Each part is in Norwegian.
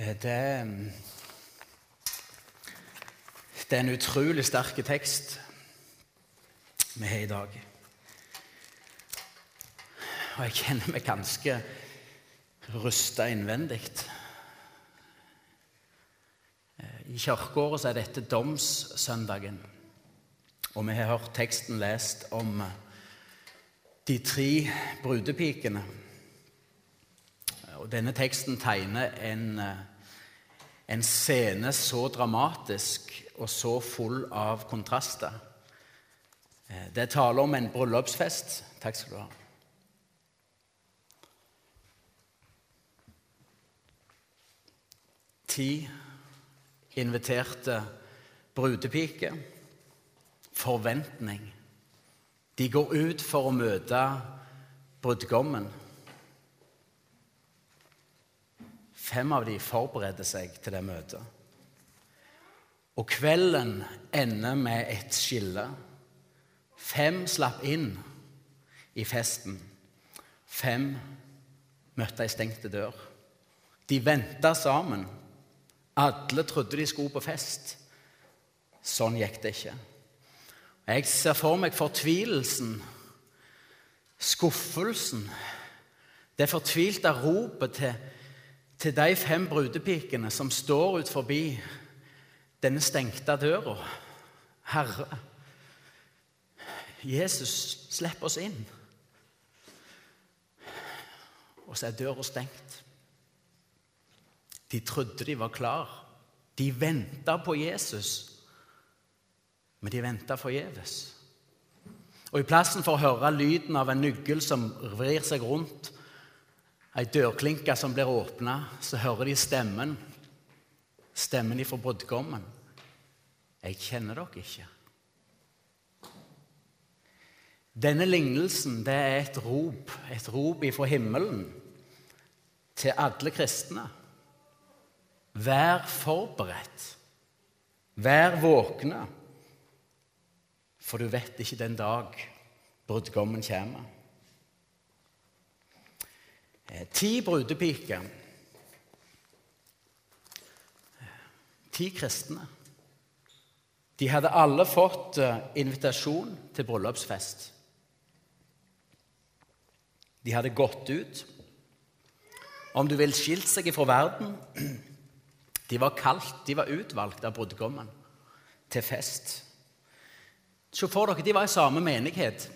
Eh, det, mm, det er en utrolig sterk tekst vi har i dag. Og jeg kjenner meg ganske rusta innvendig. Eh, I kirkeåret er dette domssøndagen, og vi har hørt teksten lest om eh, de tre brudepikene og Denne teksten tegner en, en scene så dramatisk og så full av kontraster. Eh, det er tale om en bryllupsfest. Takk skal du ha. Ti inviterte brudepiker. Forventning. De går ut for å møte brudgommen. Fem av de forbereder seg til det møtet. Og kvelden ender med et skille. Fem slapp inn i festen. Fem møtte ei stengte dør. De venta sammen. Alle trodde de skulle på fest. Sånn gikk det ikke. Jeg ser for meg fortvilelsen, skuffelsen, det fortvilte ropet til til de fem brudepikene som står ut forbi denne stengte døra. Herre, Jesus, slipp oss inn. Og så er døra stengt. De trodde de var klar. De venta på Jesus, men de venta forgjeves. Og I plassen for å høre lyden av en nøkkel som vrir seg rundt, ei dørklinke som blir åpna, så hører de stemmen. Stemmen ifra brudgommen. Jeg kjenner dere ikke. Denne lignelsen det er et rop, et rop ifra himmelen til alle kristne. Vær forberedt. Vær våkne, for du vet ikke den dag brudgommen kommer. Eh, ti brudepiker. Ti kristne. De hadde alle fått eh, invitasjon til bryllupsfest. De hadde gått ut. Om du vil, skilt seg fra verden. De var kalt, de var utvalgt av brudgommen til fest. Se for dere, de var i samme menighet.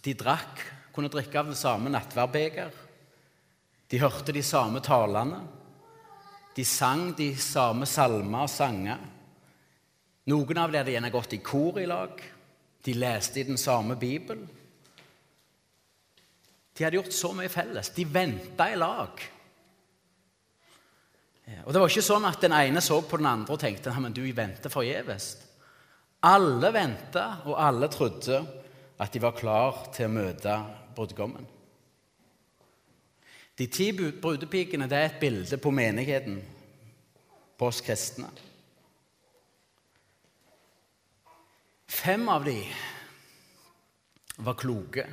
De drakk, kunne drikke av det samme nattverdbeger. De hørte de samme talene. De sang de samme salmer og sanger. Noen av dem hadde gjerne gått i kor i lag. De leste i den samme Bibelen. De hadde gjort så mye felles. De venta i lag. Og Det var ikke sånn at den ene så på den andre og tenkte men du venter forgjeves. Alle venta, og alle trodde at de var klar til å møte brudgommen. De ti brudepikene det er et bilde på menigheten, på oss kristne. Fem av de var kloke.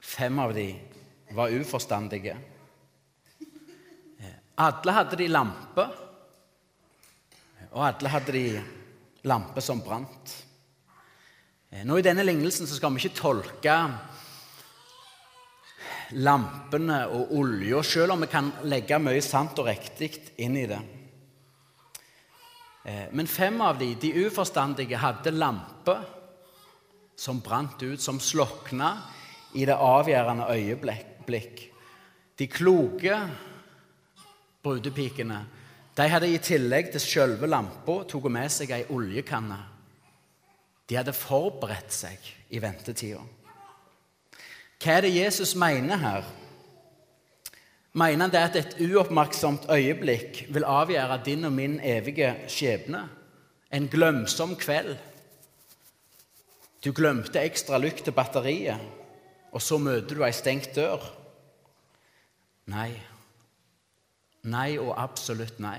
Fem av de var uforstandige. Alle hadde de lampe, og alle hadde de lampe som brant. Nå I denne lignelsen skal vi ikke tolke lampene og olja, selv om vi kan legge mye sant og riktig inn i det. Eh, men fem av de, de uforstandige, hadde lamper som brant ut, som slokna i det avgjørende øyeblikk. De kloke brudepikene de hadde i tillegg til selve lampa tatt med seg ei oljekanne. De hadde forberedt seg i ventetida. Hva er det Jesus mener her? Mener han det at et uoppmerksomt øyeblikk vil avgjøre din og min evige skjebne? En glemsom kveld? Du glemte ekstra lykt til batteriet, og så møter du ei stengt dør? Nei. Nei og absolutt nei.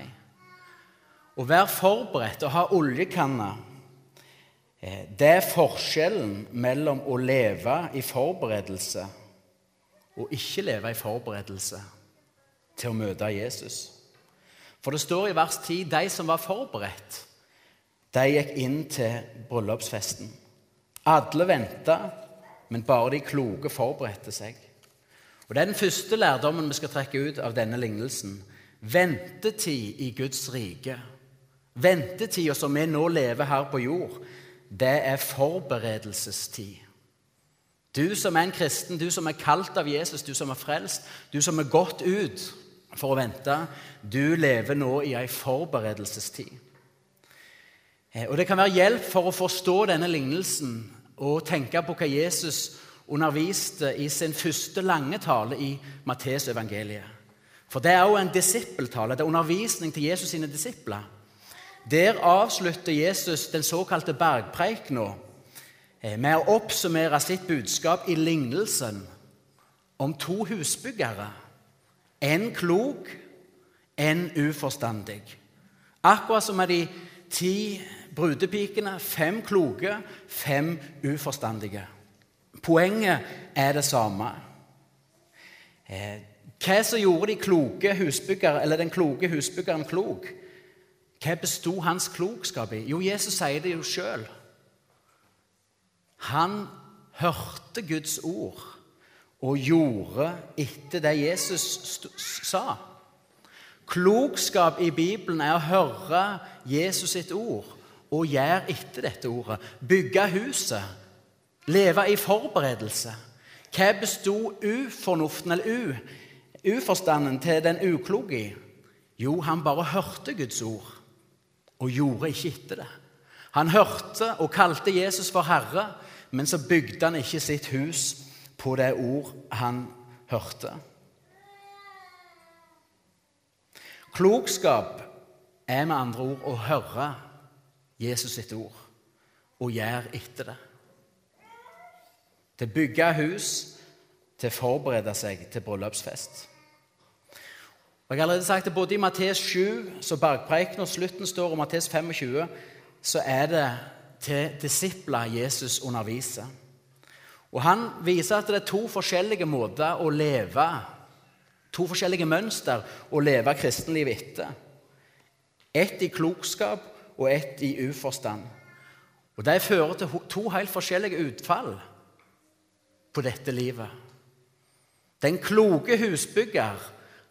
Å være forberedt og ha oljekanne Eh, det er forskjellen mellom å leve i forberedelse og ikke leve i forberedelse. til å møte Jesus. For det står i vers 10 de som var forberedt, de gikk inn til bryllupsfesten. Alle venta, men bare de kloke forberedte seg. Og Det er den første lærdommen vi skal trekke ut av denne lignelsen. Ventetid i Guds rike. Ventetida som vi nå lever her på jord, det er forberedelsestid. Du som er en kristen, du som er kalt av Jesus, du som er frelst, du som er gått ut for å vente, du lever nå i ei forberedelsestid. Eh, og Det kan være hjelp for å forstå denne lignelsen og tenke på hva Jesus underviste i sin første lange tale i Mattes evangeliet. For det er òg en disippeltale. Det er undervisning til Jesus sine disipler. Der avslutter Jesus den såkalte bergpreikna Eh, med å oppsummere sitt budskap i lignelsen om to husbyggere. En klok, en uforstandig. Akkurat som med de ti brudepikene. Fem kloke, fem uforstandige. Poenget er det samme. Eh, hva som gjorde de kloke eller den kloke husbyggeren klok? Hva besto hans klokskap i? Jo, Jesus sier det jo sjøl. Han hørte Guds ord og gjorde etter det Jesus sa. Klokskap i Bibelen er å høre Jesus sitt ord og gjøre etter dette ordet. Bygge huset, leve i forberedelse. Hva besto ufornuften eller u, uforstanden til den ukloke i? Jo, han bare hørte Guds ord og gjorde ikke etter det. Han hørte og kalte Jesus for Herre, men så bygde han ikke sitt hus på det ord han hørte. Klokskap er med andre ord å høre Jesus sitt ord og gjøre etter det. Til å bygge hus, til å forberede seg til bryllupsfest. Og jeg har allerede sagt det Både i Mattes 7, så bergpreiken og slutten står, og Mattes 25, så er det til disipler Jesus underviser. Og Han viser at det er to forskjellige måter å leve To forskjellige mønster å leve kristenlivet etter. Ett i klokskap og ett i uforstand. Og De fører til to helt forskjellige utfall på dette livet. Den kloke husbygger,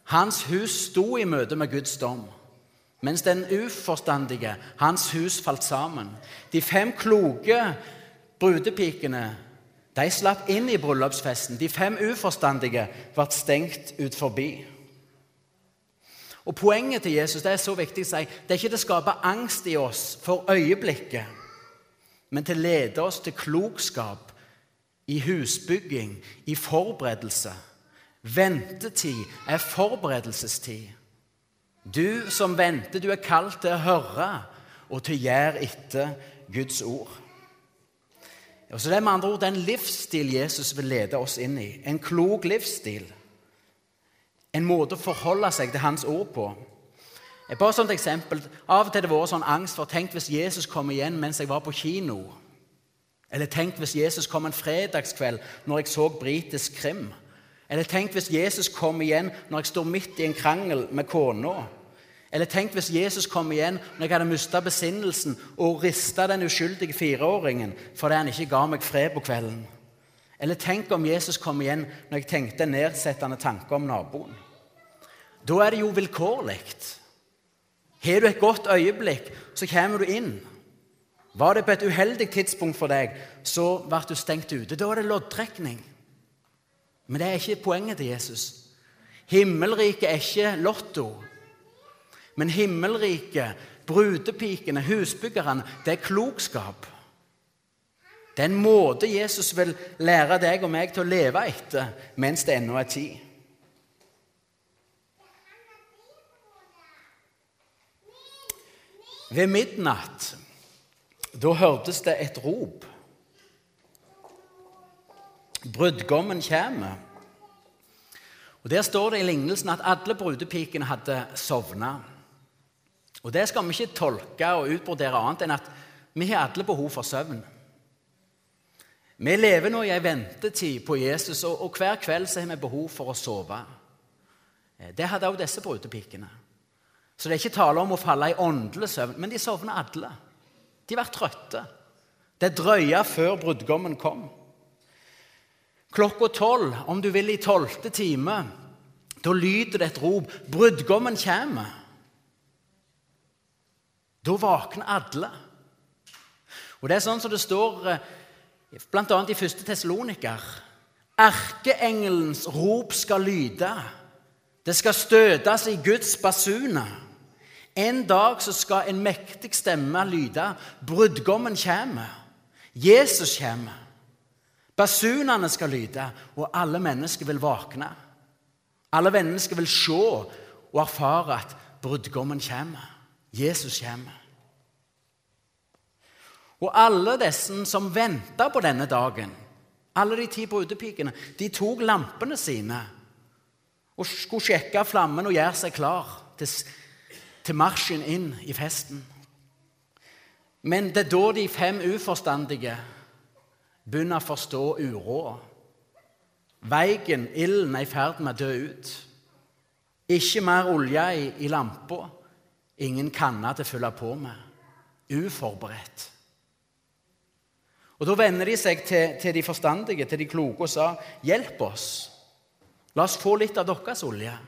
hans hus sto i møte med Guds dom mens den uforstandige, hans hus falt sammen. De fem kloke brudepikene de slapp inn i bryllupsfesten. De fem uforstandige ble stengt ut forbi. Og Poenget til Jesus det er så viktig å si, det er ikke det å skape angst i oss for øyeblikket, men til å lede oss til klokskap i husbygging, i forberedelse. Ventetid er forberedelsestid. Du som venter, du er kalt til å høre og til å gjøre etter Guds ord. Og så Det er med andre ord den livsstil Jesus vil lede oss inn i. En klok livsstil. En måte å forholde seg til Hans ord på. Et bare sånt eksempel. Av og til har det vært sånn angst for Tenk hvis Jesus kom igjen mens jeg var på kino. Eller tenk hvis Jesus kom en fredagskveld når jeg så britisk krim. Eller tenk hvis Jesus kom igjen når jeg står midt i en krangel med kona. Eller tenk hvis Jesus kom igjen når jeg hadde mista besinnelsen og rista den uskyldige fireåringen fordi han ikke ga meg fred på kvelden. Eller tenk om Jesus kom igjen når jeg tenkte en nedsettende tanke om naboen. Da er det jo vilkårlig. Har du et godt øyeblikk, så kommer du inn. Var det på et uheldig tidspunkt for deg, så ble du stengt ute. Da er det loddtrekning. Men det er ikke poenget til Jesus. Himmelriket er ikke lotto. Men himmelriket, brudepikene, husbyggerne, det er klokskap. Det er en måte Jesus vil lære deg og meg til å leve etter mens det ennå er tid. Ved midnatt da hørtes det et rop. Brudgommen kommer. Og Der står det i lignelsen at alle brudepikene hadde sovna. Og Det skal vi ikke tolke og utbrodere annet enn at vi har alle behov for søvn. Vi lever nå i ei ventetid på Jesus, og, hver kveld så har vi behov for å sove. Eh, det hadde også disse brudepikene. Så det er ikke tale om å falle i åndelig søvn, men de sovner alle. De var trøtte. Det drøya før brudgommen kom. Klokka tolv, om du vil i tolvte time, da lyder det et rop 'Brudgommen kommer'. Da våkner alle. Og Det er sånn som det står eh, bl.a. i første Tessaloniker. Erkeengelens rop skal lyde. Det skal støtes i Guds basuner. En dag så skal en mektig stemme lyde. Brudgommen kommer. Jesus kommer. Basunene skal lyde, og alle mennesker vil våkne. Alle mennesker vil se og erfare at brudgommen kommer. Jesus kommer. Og alle disse som venta på denne dagen, alle de ti brudepikene, de tok lampene sine og skulle sjekke flammen og gjøre seg klar til, til marsjen inn i festen. Men det er da de fem uforstandige begynner å forstå uroa. Veien, ilden, er i ferd med å dø ut. Ikke mer olje i, i lampa. Ingen kanne til å fylle på med. Uforberedt. Og Da vender de seg til, til de forstandige, til de kloke, og sa, 'Hjelp oss. La oss få litt av deres olje.'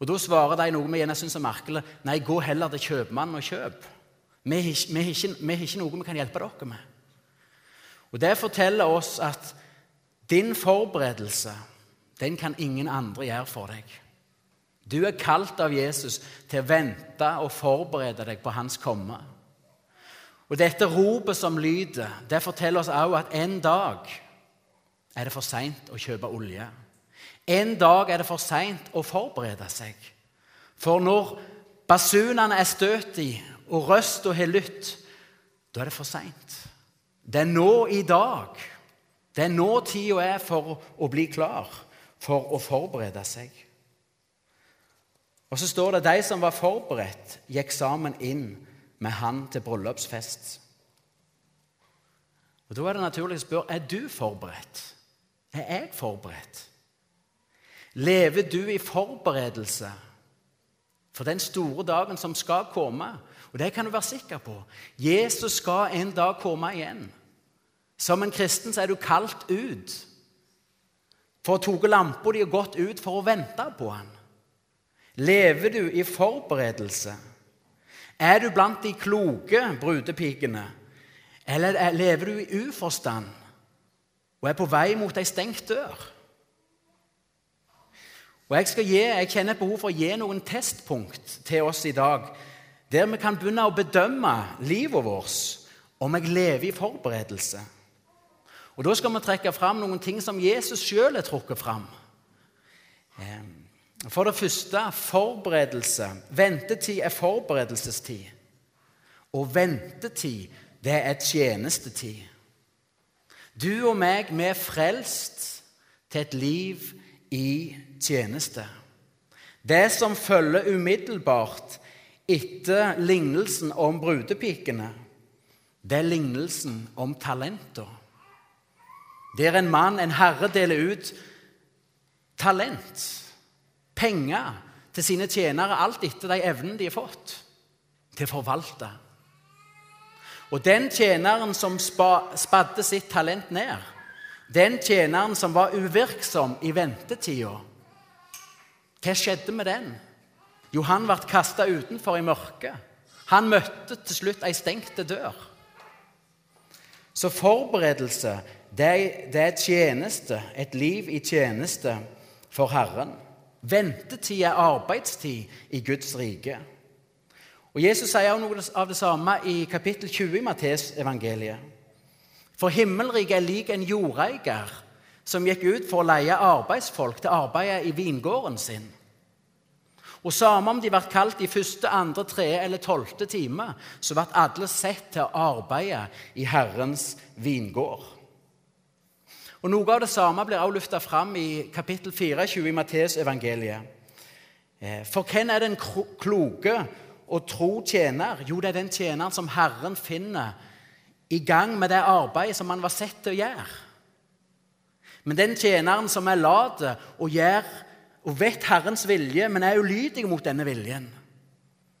Og Da svarer de noe vi gjerne syns er merkelig. 'Nei, gå heller til kjøpmannen og kjøp.' Vi har, ikke, ikke noe vi kan hjelpe dere med. Og Det forteller oss at din forberedelse den kan ingen andre gjøre for deg. Du er kalt av Jesus til å vente og forberede deg på hans komme. Og Dette ropet som lyder, det forteller oss også at en dag er det for seint å kjøpe olje. En dag er det for seint å forberede seg. For når basunene er støt i, og røsta har lytt, da er det for seint. Det er nå i dag. Det er nå tida er for å bli klar, for å forberede seg. Og så står det de som var forberedt, gikk sammen inn med han til bryllupsfest. Og Da er det naturlig å spørre er du forberedt. Er jeg forberedt? Lever du i forberedelse for den store dagen som skal komme? Og det kan du være sikker på. Jesus skal en dag komme igjen. Som en kristen så er du kalt ut. For å ta lampa di og gått ut for å vente på han. Lever du i forberedelse? Er du blant de kloke brudepikene? Eller lever du i uforstand og er på vei mot ei stengt dør? Og jeg, skal gi, jeg kjenner et behov for å gi noen testpunkt til oss i dag der vi kan begynne å bedømme livet vårt om jeg lever i forberedelse. Og Da skal vi trekke fram noen ting som Jesus sjøl har trukket fram. For det første forberedelse. Ventetid er forberedelsestid. Og ventetid, det er tjenestetid. Du og meg, vi er frelst til et liv i tjeneste. Det som følger umiddelbart etter lignelsen om brudepikene, det er lignelsen om talenter. Der en mann, en herre, deler ut talent, penger, til sine tjenere, alt etter de evnene de har fått, til å forvalte. Og den tjeneren som spadde sitt talent ned, den tjeneren som var uvirksom i ventetida, hva skjedde med den? Jo, han ble kasta utenfor i mørket. Han møtte til slutt ei stengte dør. Så forberedelse, det er, tjeneste, et liv i tjeneste for Herren. Ventetid er arbeidstid i Guds rike. Og Jesus sier også noe av det samme i kapittel 20 i Mattes evangeliet. For himmelriket er lik en jordeier som gikk ut for å leie arbeidsfolk til arbeidet i vingården sin. Og Samme om de ble kalt i første, andre, tredje eller tolvte time, så ble alle sett til å arbeide i Herrens vingård. Og Noe av det samme blir også løfta fram i kapittel 24 i Matteus evangeliet. Eh, for hvem er den kloke og tro tjener? Jo, det er den tjeneren som Herren finner i gang med det arbeidet som han var sett til å gjøre. Men den tjeneren som er lat og gjør og vet Herrens vilje, men er ulydig mot denne viljen.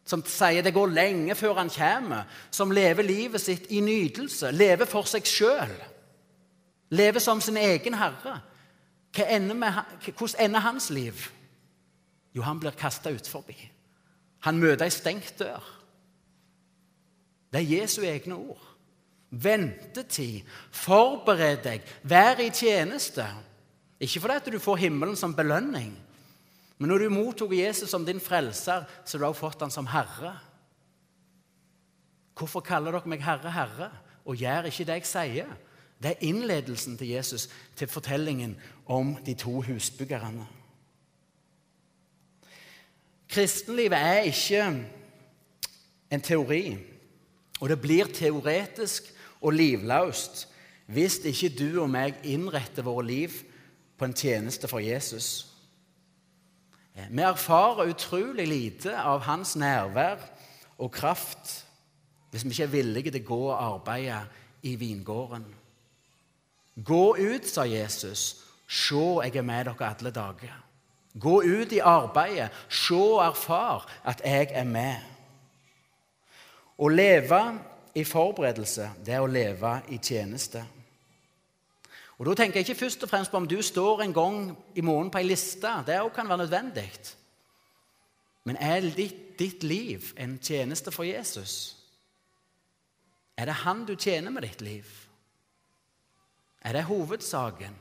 Som sier det går lenge før han kommer. Som lever livet sitt i nytelse. Lever for seg sjøl. Lever som sin egen herre. Ender med, hvordan ender hans liv? Jo, han blir kasta utforbi. Han møter ei stengt dør. Det er Jesu egne ord. Ventetid. Forbered deg. Vær i tjeneste. Ikke fordi du får himmelen som belønning, men når du mottok Jesus som din frelser, så har du også fått han som herre. Hvorfor kaller dere meg herre, herre, og gjør ikke det jeg sier? Det er innledelsen til Jesus til fortellingen om de to husbyggerne. Kristenlivet er ikke en teori, og det blir teoretisk og livløst hvis ikke du og meg innretter våre liv på en tjeneste for Jesus. Vi erfarer utrolig lite av hans nærvær og kraft hvis vi ikke er villige til å gå og arbeide i vingården. Gå ut, sa Jesus. Se, jeg er med dere alle dager. Gå ut i arbeidet. Se og erfar at jeg er med. Å leve i forberedelse, det er å leve i tjeneste. Og Da tenker jeg ikke først og fremst på om du står en gang i morgen på ei liste. Det kan være nødvendig. Men er ditt, ditt liv en tjeneste for Jesus? Er det han du tjener med ditt liv? Er det hovedsaken?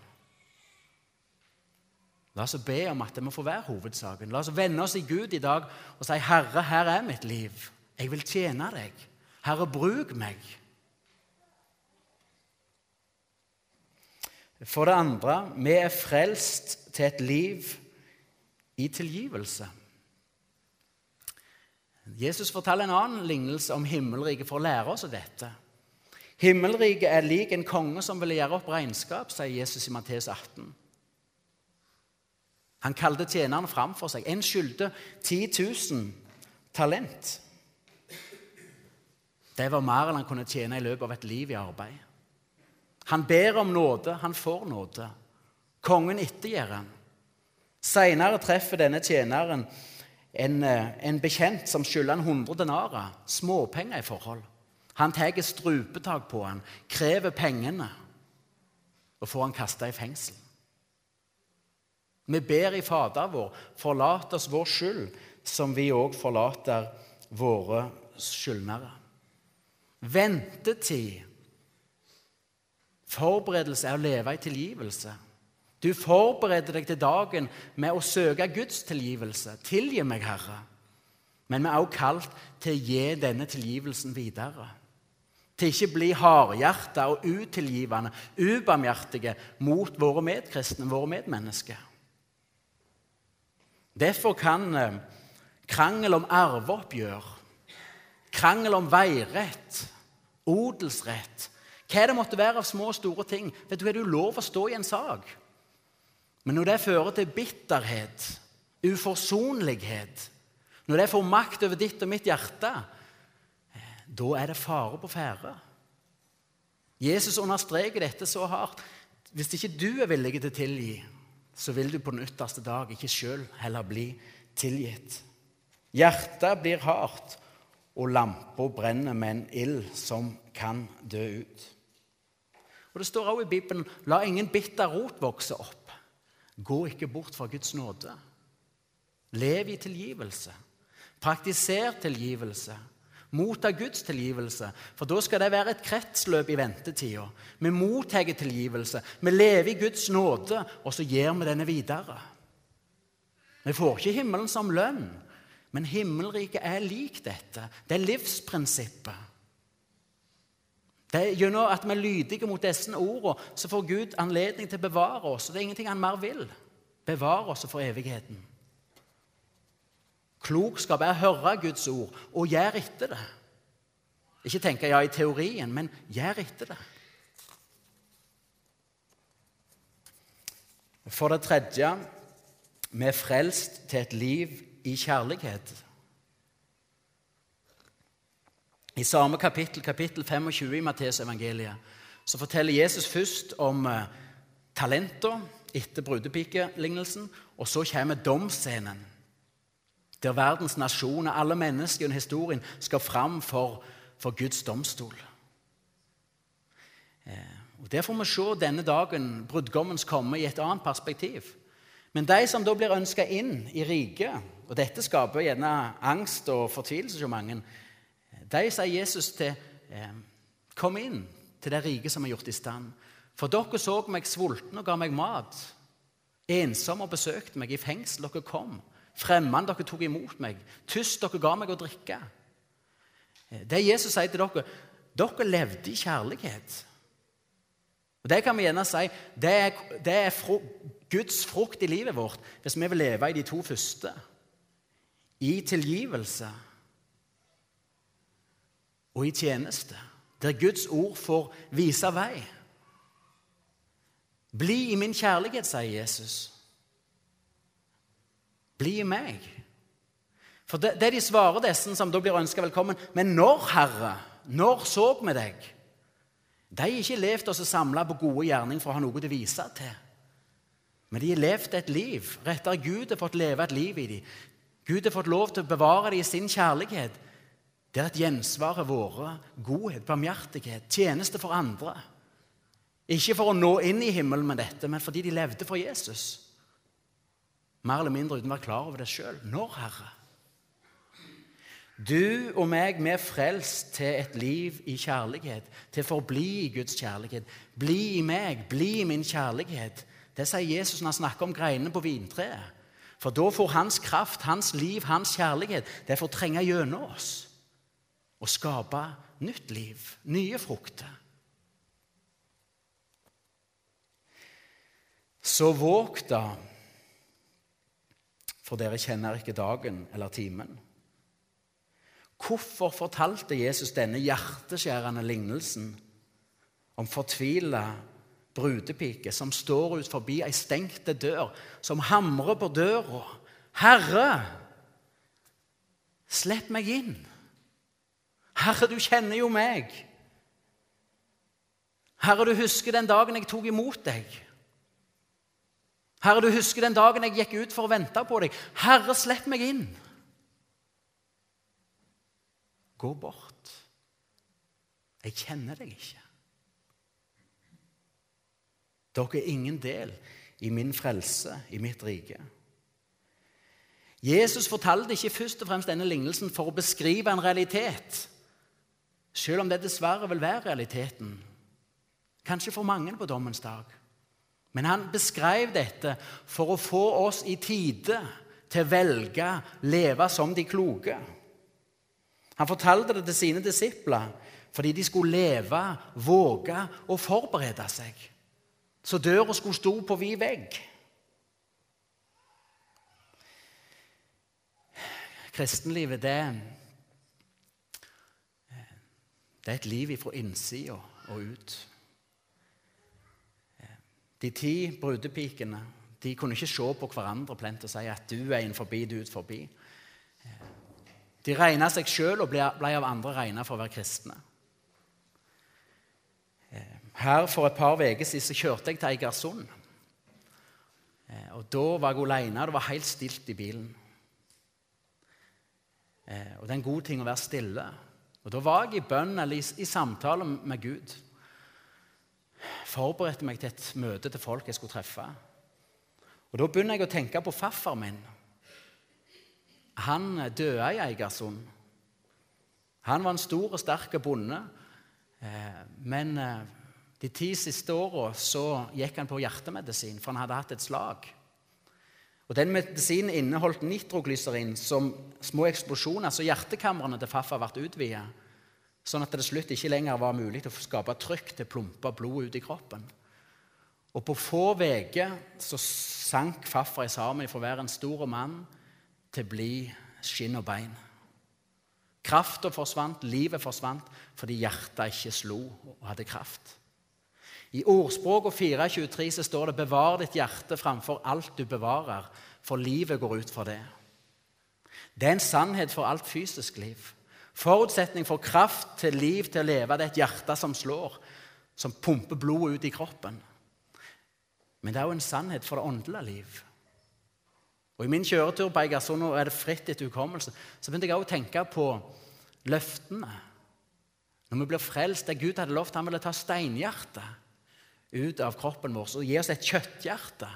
La oss be om at det må få være hovedsaken. La oss vende oss i Gud i dag og si, 'Herre, her er mitt liv. Jeg vil tjene deg. Herre, bruk meg.' For det andre vi er frelst til et liv i tilgivelse. Jesus forteller en annen lignelse om himmelriket for å lære oss dette. Himmelriket er lik en konge som ville gjøre opp regnskap, sier Jesus i Matteus 18. Han kalte tjenerne fram for seg. En skyldte 10 000 talent. Det var mer enn han kunne tjene i løpet av et liv i arbeid. Han ber om nåde, han får nåde. Kongen ettergir han. Seinere treffer denne tjeneren en, eh, en bekjent som skylder han 100 denarer, småpenger i forhold. Han tar strupetak på han, krever pengene, og får han kasta i fengsel. Vi ber i Fader vår, forlat oss vår skyld, som vi òg forlater våre skyldnere. Ventetid Forberedelse er å leve i tilgivelse. Du forbereder deg til dagen med å søke Guds tilgivelse. Tilgi meg, Herre. Men vi er også kalt til å gi denne tilgivelsen videre. Til ikke bli hardhjerta og utilgivende, ubarmhjertige mot våre medkristne, våre medmennesker. Derfor kan eh, krangel om arveoppgjør, krangel om veirett, odelsrett, hva det måtte være av små og store ting. Vet du Er Du lov å stå i en sak. Men når det fører til bitterhet, uforsonlighet, når det får makt over ditt og mitt hjerte, da er det fare på ferde. Jesus understreker dette så hardt. Hvis ikke du er villig til å tilgi, så vil du på den ytterste dag ikke sjøl heller bli tilgitt. Hjertet blir hardt, og lampa brenner med en ild som kan dø ut. Og Det står også i Bibelen la ingen bitter rot vokse opp. Gå ikke bort fra Guds nåde. Lev i tilgivelse. Praktiser tilgivelse. Motta Guds tilgivelse, for da skal det være et kretsløp i ventetida. Vi mottar tilgivelse, vi lever i Guds nåde, og så gir vi denne videre. Vi får ikke himmelen som lønn, men himmelriket er lik dette. Det er livsprinsippet. Det er Gjennom at vi er lydige mot disse ordene, så får Gud anledning til å bevare oss. og Det er ingenting han mer vil. Bevare oss for evigheten. Klokskap er å høre Guds ord og gjøre etter det. Ikke tenke ja i teorien, men gjør etter det. For det tredje vi er frelst til et liv i kjærlighet. I samme kapittel, kapittel 25 i Matteusevangeliet, så forteller Jesus først om eh, talenter, etter brudepikelignelsen, og så kommer domsscenen. Der verdens nasjoner, alle mennesker i historien, skal fram for, for Guds domstol. Eh, og Der får vi se denne dagen, brudgommens komme, i et annet perspektiv. Men de som da blir ønska inn i riket, og dette skaper gjerne angst og fortvilelse hos mange, de sier Jesus til eh, Kom inn til det riket som er gjort i stand. For dere så meg sulten og ga meg mat. Ensom og besøkte meg. I fengsel dere kom. Fremmed dere tok imot meg. Tyst dere ga meg å drikke. Eh, det Jesus sier til dere, dere levde i kjærlighet. Og Det kan vi gjerne si det er, det er fru, Guds frukt i livet vårt hvis vi vil leve i de to første. I tilgivelse og i tjeneste, der Guds ord får vise vei. Bli i min kjærlighet, sier Jesus. Bli i meg. For det, det de svarer disse som da blir ønska velkommen Men når, Herre? Når så vi deg? De har ikke levd oss samla på gode gjerning for å ha noe til å vise til. Men de har levd et liv. Rettere Gud har fått leve et liv i dem. Gud har fått lov til å bevare dem i sin kjærlighet. Det er et gjensvaret våre godhet, barmhjertighet, tjeneste for andre. Ikke for å nå inn i himmelen med dette, men fordi de levde for Jesus. Mer eller mindre uten å være klar over det sjøl. Når, Herre? Du og meg, vi er frelst til et liv i kjærlighet, til å forbli i Guds kjærlighet. Bli i meg, bli i min kjærlighet. Det sier Jesus når han snakker om greinene på vintreet. For da får hans kraft, hans liv, hans kjærlighet det får trenge gjennom oss og skape nytt liv, nye frukter. Så våg da, for dere kjenner ikke dagen eller timen. Hvorfor fortalte Jesus denne hjerteskjærende lignelsen om fortvila brudepike som står ut forbi ei stengte dør, som hamrer på døra? 'Herre, slipp meg inn.' 'Herre, du kjenner jo meg.' 'Herre, du husker den dagen jeg tok imot deg.' 'Herre, du husker den dagen jeg gikk ut for å vente på deg.' 'Herre, slipp meg inn.' Gå bort. Jeg kjenner deg ikke. Dere er ingen del i min frelse, i mitt rike. Jesus fortalte ikke først og fremst denne lignelsen for å beskrive en realitet, selv om det dessverre vil være realiteten, kanskje for mange på dommens dag. Men han beskrev dette for å få oss i tide til å velge leve som de kloke. Han fortalte det til sine disipler fordi de skulle leve, våge og forberede seg. Så døra skulle stå på vid vegg. Kristenlivet, det, det er et liv fra innsida og ut. De ti brudepikene de kunne ikke se på hverandre plent og si at du er innenfor, du er ut forbi. De regna seg sjøl og ble, av andre regna for å være kristne. Her For et par uker siden kjørte jeg til Eigersund. Og Da var jeg alene. Det var helt stilt i bilen. Og Det er en god ting å være stille. Og Da var jeg i bønn eller i, i samtale med Gud. Forberedte meg til et møte til folk jeg skulle treffe. Og Da begynner jeg å tenke på farfar min. Han døde i Eigersund. Han var en stor og sterk bonde. Eh, men eh, de ti siste åra gikk han på hjertemedisin, for han hadde hatt et slag. Og Den medisinen inneholdt nitroglyserin som små eksplosjoner, så hjertekamrene til Faffa ble utvidet. Sånn at det til slutt ikke lenger var mulig å skape trykk til å plumpe blod ut i kroppen. Og På få uker sank Faffa sammen fra å være en stor mann til å bli skinn og bein. Krafta forsvant, livet forsvant, fordi hjertet ikke slo og hadde kraft. I ordspråket 4.23 så står det 'Bevar ditt hjerte framfor alt du bevarer', for livet går ut for det. Det er en sannhet for alt fysisk liv. Forutsetning for kraft til liv til å leve det er et hjerte som slår, som pumper blodet ut i kroppen. Men det er òg en sannhet for det åndelige liv. Og I min kjøretur på Eigersund, nå er det fritt etter hukommelse, så begynte jeg òg å tenke på løftene. Når vi blir frelst, det Gud hadde lovt, han ville ta steinhjertet ut av kroppen vår og gi oss et kjøtthjerte.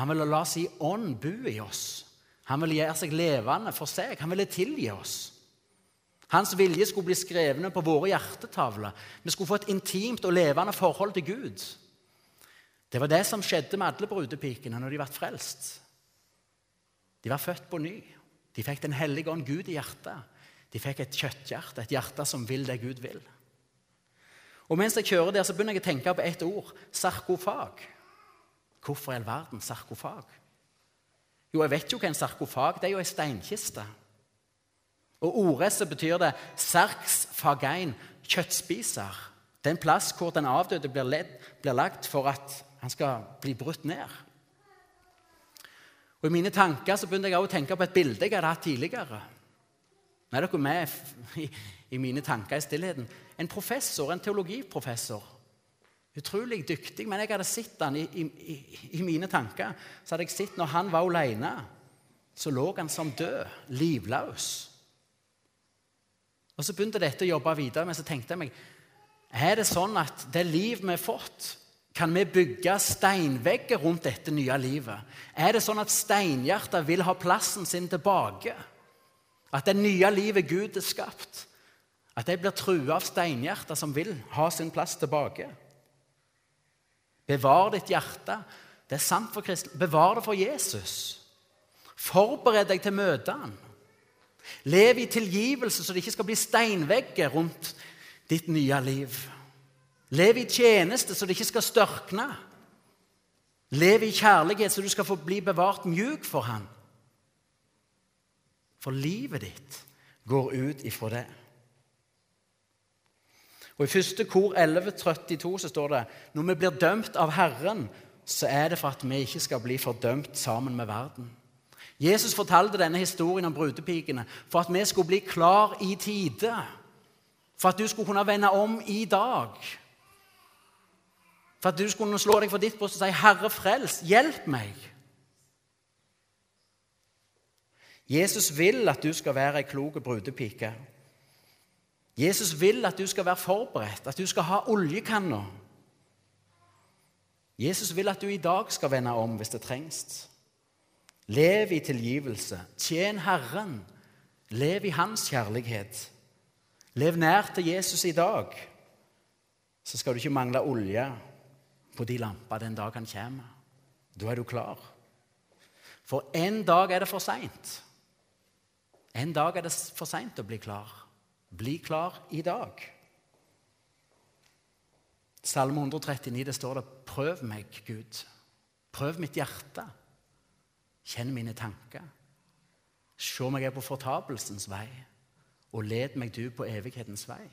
Han ville la sin ånd bo i oss. Han ville gjøre seg levende for seg. Han ville tilgi oss. Hans vilje skulle bli skrevne på våre hjertetavler. Vi skulle få et intimt og levende forhold til Gud. Det var det som skjedde med alle brudepikene når de ble frelst. De var født på ny. De fikk Den hellige ånd Gud i hjertet. De fikk et kjøtthjerte, et hjerte som vil det Gud vil. Og Mens jeg kjører der, så begynner jeg å tenke på ett ord sarkofag. Hvorfor i all verden sarkofag? Jo, jeg vet jo hva en sarkofag Det er jo ei steinkiste. Og ordet så betyr det 'sarks fagein', kjøttspiser. Det er en plass hvor den avdøde blir, ledd, blir lagt for at han skal bli brutt ned. Og I mine tanker så begynte jeg også å tenke på et bilde jeg hadde hatt tidligere. Nå er dere med i, i mine tanker i stillheten. En professor, en teologiprofessor. Utrolig dyktig, men jeg hadde sett han i, i, i, mine tanker. Så hadde jeg sett når han var alene, så lå han som død, livløs. Og Så begynte dette å jobbe videre, men så tenkte jeg meg Er det sånn at det liv vi har fått, kan vi bygge steinvegger rundt dette nye livet? Er det sånn at steinhjertet vil ha plassen sin tilbake? At det nye livet Gud har skapt, at de blir trua av steinhjerter som vil ha sin plass tilbake. Bevar ditt hjerte. Det er sant for kristne. Bevar det for Jesus. Forbered deg til møtene. Lev i tilgivelse, så det ikke skal bli steinvegger rundt ditt nye liv. Lev i tjeneste, så det ikke skal størkne. Lev i kjærlighet, så du skal få bli bevart mjuk for ham. For livet ditt går ut ifra det. Og I første kor 1132 så står det når vi blir dømt av Herren, så er det for at vi ikke skal bli fordømt sammen med verden. Jesus fortalte denne historien om brudepikene for at vi skulle bli klar i tide. For at du skulle kunne vende om i dag. For at du skulle slå deg for ditt bryst og si, 'Herre, frels, hjelp meg'. Jesus vil at du skal være ei klok brudepike. Jesus vil at du skal være forberedt, at du skal ha oljekanna. Jesus vil at du i dag skal vende om hvis det trengs. Lev i tilgivelse. Tjen Herren. Lev i Hans kjærlighet. Lev nær til Jesus i dag. Så skal du ikke mangle olje på de lamper den dag han kommer. Da er du klar. For en dag er det for seint. En dag er det for seint å bli klar. Bli klar i dag. Salme 139 det står det 'Prøv meg, Gud. Prøv mitt hjerte. Kjenn mine tanker. Se meg jeg på fortapelsens vei, og led meg du på evighetens vei.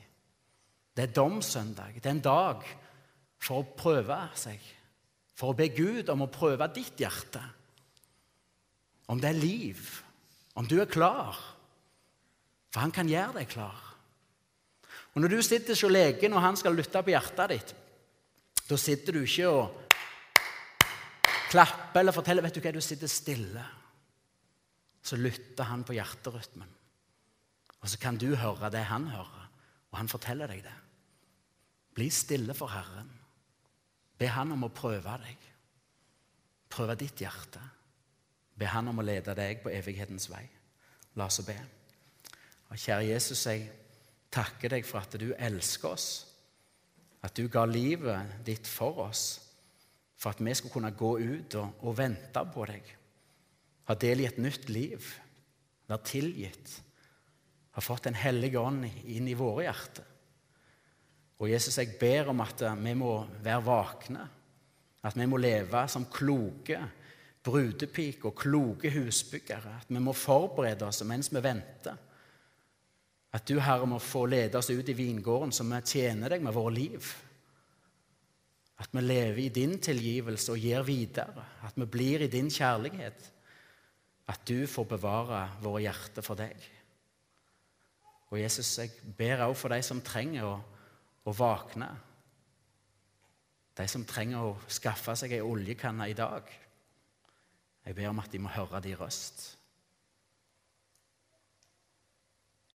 Det er domssøndag. Det er en dag for å prøve seg. For å be Gud om å prøve ditt hjerte. Om det er liv. Om du er klar. For han kan gjøre deg klar. Og Når du sitter hos legen, og han skal lytte på hjertet ditt, da sitter du ikke og klapper eller forteller. Vet du hva, du sitter stille. Så lytter han på hjerterytmen. Og så kan du høre det han hører, og han forteller deg det. Bli stille for Herren. Be Han om å prøve deg. Prøve ditt hjerte. Be Han om å lede deg på evighetens vei. La oss be. Og kjære Jesus, jeg takker deg for at du elsker oss, at du ga livet ditt for oss, for at vi skulle kunne gå ut og, og vente på deg, ha del i et nytt liv, være tilgitt, ha fått Den hellige ånd inn i våre hjerter. Og Jesus, jeg ber om at vi må være vakne, at vi må leve som kloke brudepiker og kloke husbyggere. At vi må forberede oss mens vi venter. At du, Herre, må få lede oss ut i vingården, så vi tjener deg med våre liv. At vi lever i din tilgivelse og gir videre. At vi blir i din kjærlighet. At du får bevare våre hjerter for deg. Og Jesus, jeg ber også for de som trenger å, å våkne. De som trenger å skaffe seg ei oljekanne i dag. Jeg ber om at de må høre din røst.